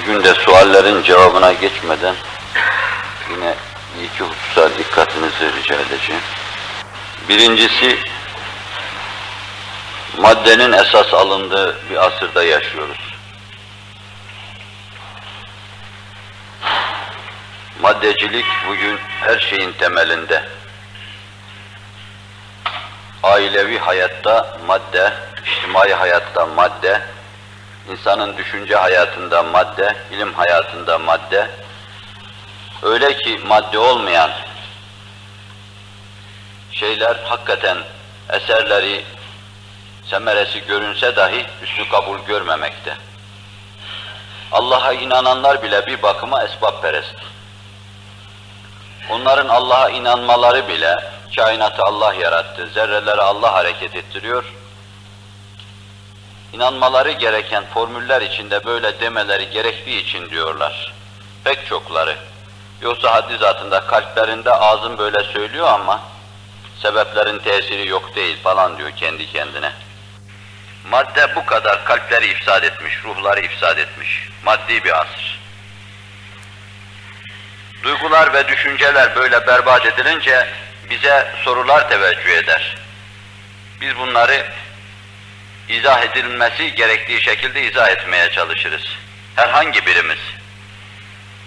Bugün de suallerin cevabına geçmeden yine iki hususa dikkatinizi rica edeceğim. Birincisi, maddenin esas alındığı bir asırda yaşıyoruz. Maddecilik bugün her şeyin temelinde. Ailevi hayatta madde, içtimai hayatta madde, insanın düşünce hayatında madde, ilim hayatında madde, öyle ki madde olmayan şeyler hakikaten eserleri, semeresi görünse dahi üstü kabul görmemekte. Allah'a inananlar bile bir bakıma esbab-perest. Onların Allah'a inanmaları bile, kainatı Allah yarattı, zerreleri Allah hareket ettiriyor, inanmaları gereken formüller içinde böyle demeleri gerektiği için diyorlar. Pek çokları. Yoksa haddi zatında kalplerinde ağzın böyle söylüyor ama sebeplerin tesiri yok değil falan diyor kendi kendine. Madde bu kadar kalpleri ifsad etmiş, ruhları ifsad etmiş. Maddi bir asır. Duygular ve düşünceler böyle berbat edilince bize sorular teveccüh eder. Biz bunları izah edilmesi gerektiği şekilde izah etmeye çalışırız. Herhangi birimiz.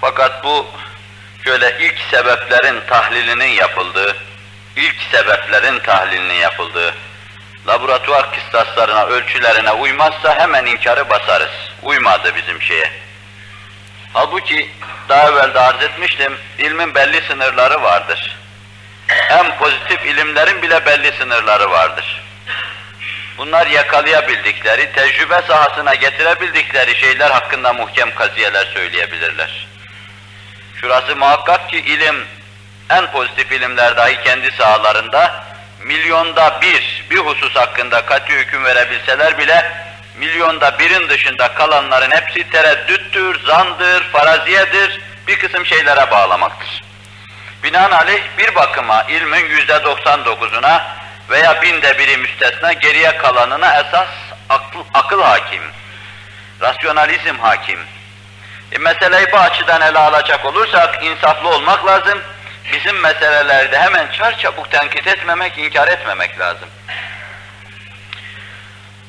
Fakat bu şöyle ilk sebeplerin tahlilinin yapıldığı, ilk sebeplerin tahlilinin yapıldığı, laboratuvar kıstaslarına, ölçülerine uymazsa hemen inkarı basarız. Uymadı bizim şeye. Halbuki daha evvel de arz etmiştim, ilmin belli sınırları vardır. En pozitif ilimlerin bile belli sınırları vardır. Bunlar yakalayabildikleri, tecrübe sahasına getirebildikleri şeyler hakkında muhkem kaziyeler söyleyebilirler. Şurası muhakkak ki ilim, en pozitif ilimler dahi kendi sahalarında milyonda bir, bir husus hakkında kat'i hüküm verebilseler bile milyonda birin dışında kalanların hepsi tereddüttür, zandır, faraziyedir, bir kısım şeylere bağlamaktır. Binaenaleyh bir bakıma ilmin yüzde 99'una veya binde biri müstesna geriye kalanına esas akıl, akıl hakim, rasyonalizm hakim. E, meseleyi bu açıdan ele alacak olursak insaflı olmak lazım. Bizim meselelerde hemen çarçabuk tenkit etmemek, inkar etmemek lazım.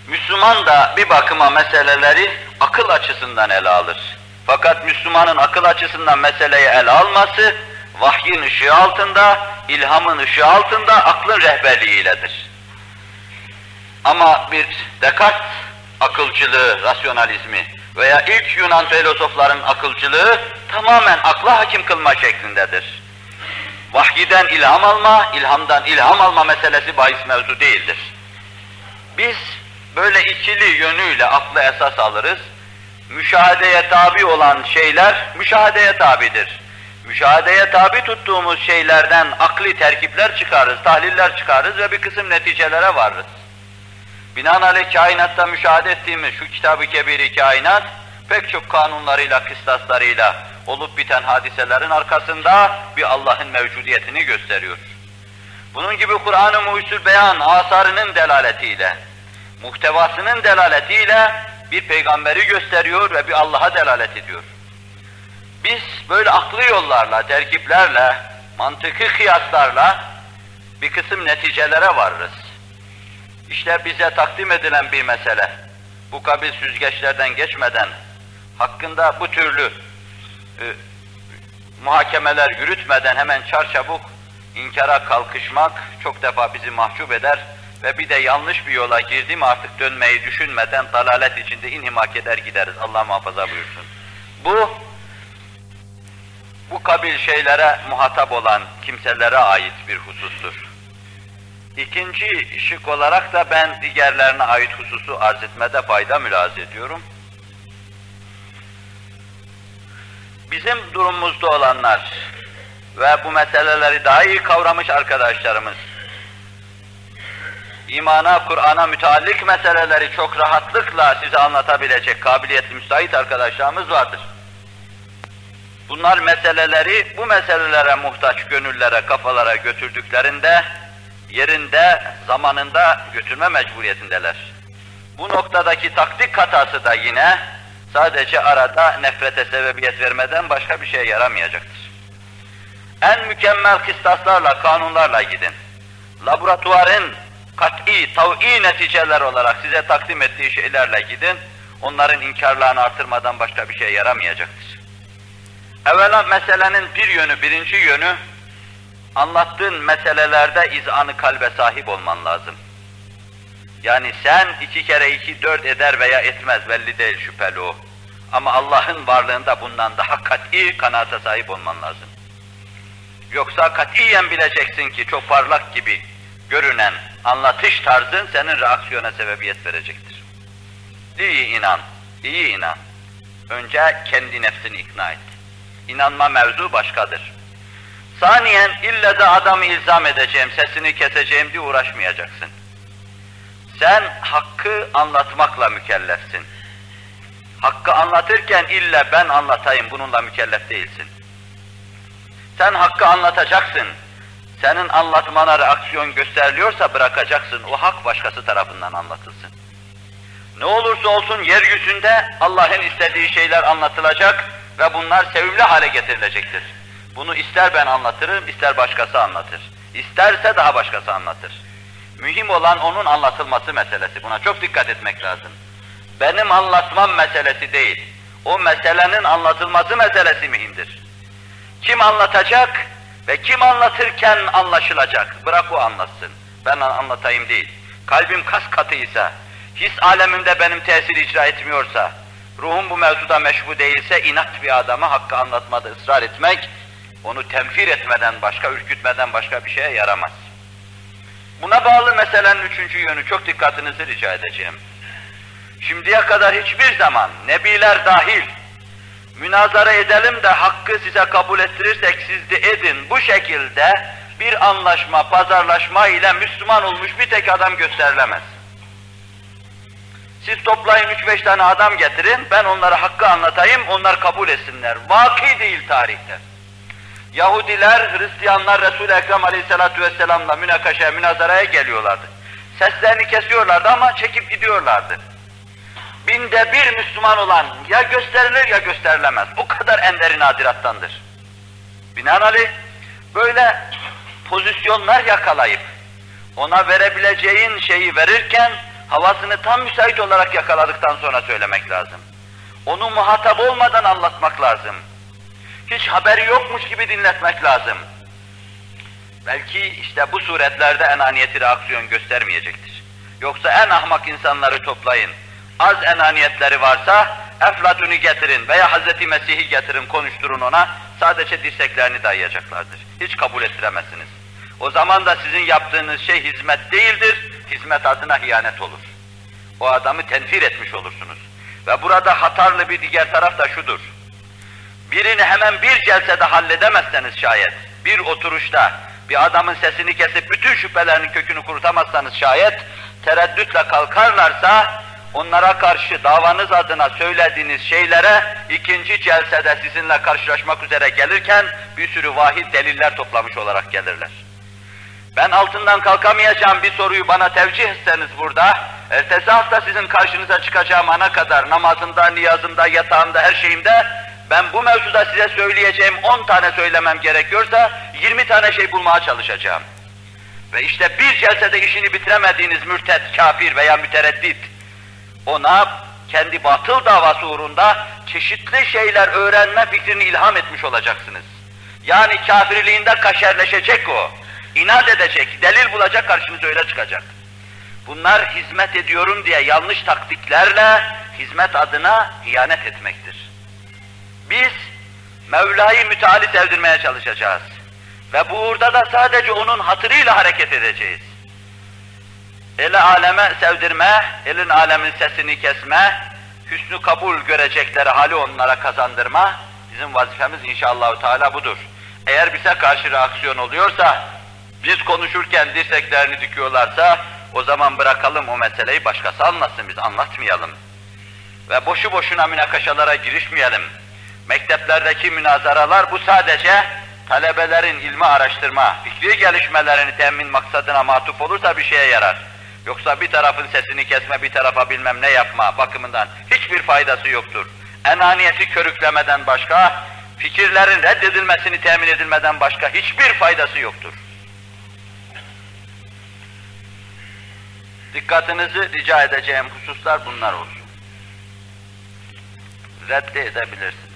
Müslüman da bir bakıma meseleleri akıl açısından ele alır. Fakat Müslümanın akıl açısından meseleyi ele alması, vahyin ışığı altında, ilhamın ışığı altında aklın rehberliğiyledir. Ama bir Descartes akılcılığı, rasyonalizmi veya ilk Yunan filozofların akılcılığı tamamen akla hakim kılma şeklindedir. Vahyiden ilham alma, ilhamdan ilham alma meselesi bahis mevzu değildir. Biz böyle ikili yönüyle aklı esas alırız. Müşahedeye tabi olan şeyler müşahedeye tabidir. Müşahedeye tabi tuttuğumuz şeylerden akli terkipler çıkarız, tahliller çıkarız ve bir kısım neticelere varırız. Binaenaleyh kainatta müşahede ettiğimiz şu kitabı kebiri kainat, pek çok kanunlarıyla, kıstaslarıyla olup biten hadiselerin arkasında bir Allah'ın mevcudiyetini gösteriyor. Bunun gibi Kur'an-ı Muhyüsül Beyan asarının delaletiyle, muhtevasının delaletiyle bir peygamberi gösteriyor ve bir Allah'a delalet ediyor. Biz böyle aklı yollarla, terkiplerle, mantıki kıyaslarla bir kısım neticelere varırız. İşte bize takdim edilen bir mesele, bu kabil süzgeçlerden geçmeden, hakkında bu türlü e, muhakemeler yürütmeden hemen çarçabuk inkara kalkışmak çok defa bizi mahcup eder ve bir de yanlış bir yola girdi artık dönmeyi düşünmeden dalalet içinde inhimak eder gideriz. Allah muhafaza buyursun. Bu bu kabil şeylere muhatap olan kimselere ait bir husustur. İkinci şık olarak da ben diğerlerine ait hususu arz etmede fayda mülaz ediyorum. Bizim durumumuzda olanlar ve bu meseleleri daha iyi kavramış arkadaşlarımız, imana, Kur'an'a müteallik meseleleri çok rahatlıkla size anlatabilecek kabiliyetli müsait arkadaşlarımız vardır. Bunlar meseleleri, bu meselelere muhtaç gönüllere, kafalara götürdüklerinde, yerinde, zamanında götürme mecburiyetindeler. Bu noktadaki taktik hatası da yine sadece arada nefrete sebebiyet vermeden başka bir şeye yaramayacaktır. En mükemmel kıstaslarla, kanunlarla gidin. Laboratuvarın kat'i, tav'i neticeler olarak size takdim ettiği şeylerle gidin. Onların inkarlarını artırmadan başka bir şeye yaramayacaktır. Evvela meselenin bir yönü, birinci yönü, anlattığın meselelerde izanı kalbe sahip olman lazım. Yani sen iki kere iki dört eder veya etmez belli değil şüpheli o. Ama Allah'ın varlığında bundan daha kat'i kanaate sahip olman lazım. Yoksa katiyen bileceksin ki çok parlak gibi görünen anlatış tarzın senin reaksiyona sebebiyet verecektir. İyi inan, iyi inan. Önce kendi nefsini ikna et. İnanma mevzu başkadır. Saniyen ille de adamı ilzam edeceğim, sesini keseceğim diye uğraşmayacaksın. Sen hakkı anlatmakla mükellefsin. Hakkı anlatırken ille ben anlatayım bununla mükellef değilsin. Sen hakkı anlatacaksın. Senin anlatmana reaksiyon gösteriliyorsa bırakacaksın. O hak başkası tarafından anlatılsın. Ne olursa olsun yeryüzünde Allah'ın istediği şeyler anlatılacak ve bunlar sevimli hale getirilecektir. Bunu ister ben anlatırım, ister başkası anlatır. İsterse daha başkası anlatır. Mühim olan onun anlatılması meselesi. Buna çok dikkat etmek lazım. Benim anlatmam meselesi değil. O meselenin anlatılması meselesi mühimdir. Kim anlatacak ve kim anlatırken anlaşılacak. Bırak o anlatsın. Ben anlatayım değil. Kalbim kas katıysa, his alemimde benim tesir icra etmiyorsa, ruhum bu mevzuda meşbu değilse inat bir adama hakkı anlatmada ısrar etmek, onu temfir etmeden başka, ürkütmeden başka bir şeye yaramaz. Buna bağlı meselenin üçüncü yönü çok dikkatinizi rica edeceğim. Şimdiye kadar hiçbir zaman nebiler dahil münazara edelim de hakkı size kabul ettirirsek siz de edin bu şekilde bir anlaşma, pazarlaşma ile Müslüman olmuş bir tek adam gösterilemez. Siz toplayın üç beş tane adam getirin, ben onlara hakkı anlatayım, onlar kabul etsinler. Vaki değil tarihte. Yahudiler, Hristiyanlar Resul-i Ekrem Aleyhisselatü Vesselam'la münakaşaya, münazaraya geliyorlardı. Seslerini kesiyorlardı ama çekip gidiyorlardı. Binde bir Müslüman olan ya gösterilir ya gösterilemez. O kadar enderi nadirattandır. Binaenaleyh böyle pozisyonlar yakalayıp ona verebileceğin şeyi verirken havasını tam müsait olarak yakaladıktan sonra söylemek lazım. Onu muhatap olmadan anlatmak lazım. Hiç haberi yokmuş gibi dinletmek lazım. Belki işte bu suretlerde enaniyeti reaksiyon göstermeyecektir. Yoksa en ahmak insanları toplayın. Az enaniyetleri varsa Eflatun'u getirin veya Hazreti Mesih'i getirin konuşturun ona. Sadece dirseklerini dayayacaklardır. Hiç kabul ettiremezsiniz. O zaman da sizin yaptığınız şey hizmet değildir, hizmet adına hiyanet olur. O adamı tenfir etmiş olursunuz. Ve burada hatarlı bir diğer taraf da şudur. Birini hemen bir celsede halledemezseniz şayet, bir oturuşta bir adamın sesini kesip bütün şüphelerinin kökünü kurutamazsanız şayet, tereddütle kalkarlarsa, onlara karşı davanız adına söylediğiniz şeylere ikinci celsede sizinle karşılaşmak üzere gelirken bir sürü vahid deliller toplamış olarak gelirler. Ben altından kalkamayacağım bir soruyu bana tevcih etseniz burada, ertesi hafta sizin karşınıza çıkacağım ana kadar namazımda, niyazımda, yatağımda, her şeyimde ben bu mevzuda size söyleyeceğim 10 tane söylemem gerekiyorsa 20 tane şey bulmaya çalışacağım. Ve işte bir celsede işini bitiremediğiniz mürtet, kafir veya mütereddit, ona kendi batıl davası uğrunda çeşitli şeyler öğrenme fikrini ilham etmiş olacaksınız. Yani kafirliğinde kaşerleşecek o, inat edecek, delil bulacak karşınıza öyle çıkacak. Bunlar hizmet ediyorum diye yanlış taktiklerle hizmet adına ihanet etmektir. Biz Mevla'yı müteali sevdirmeye çalışacağız. Ve bu uğurda da sadece onun hatırıyla hareket edeceğiz. Eli aleme sevdirme, elin alemin sesini kesme, hüsnü kabul görecekleri hali onlara kazandırma, bizim vazifemiz inşallah Teala budur. Eğer bize karşı reaksiyon oluyorsa, biz konuşurken dirseklerini dikiyorlarsa, o zaman bırakalım o meseleyi başkası anlatsın, biz anlatmayalım. Ve boşu boşuna münakaşalara girişmeyelim. Mekteplerdeki münazaralar bu sadece talebelerin ilmi araştırma, fikri gelişmelerini temin maksadına matuf olursa bir şeye yarar. Yoksa bir tarafın sesini kesme, bir tarafa bilmem ne yapma bakımından hiçbir faydası yoktur. enaniyeti körüklemeden başka, fikirlerin reddedilmesini temin edilmeden başka hiçbir faydası yoktur. Dikkatinizi rica edeceğim hususlar bunlar olsun. Reddi edebilirsiniz.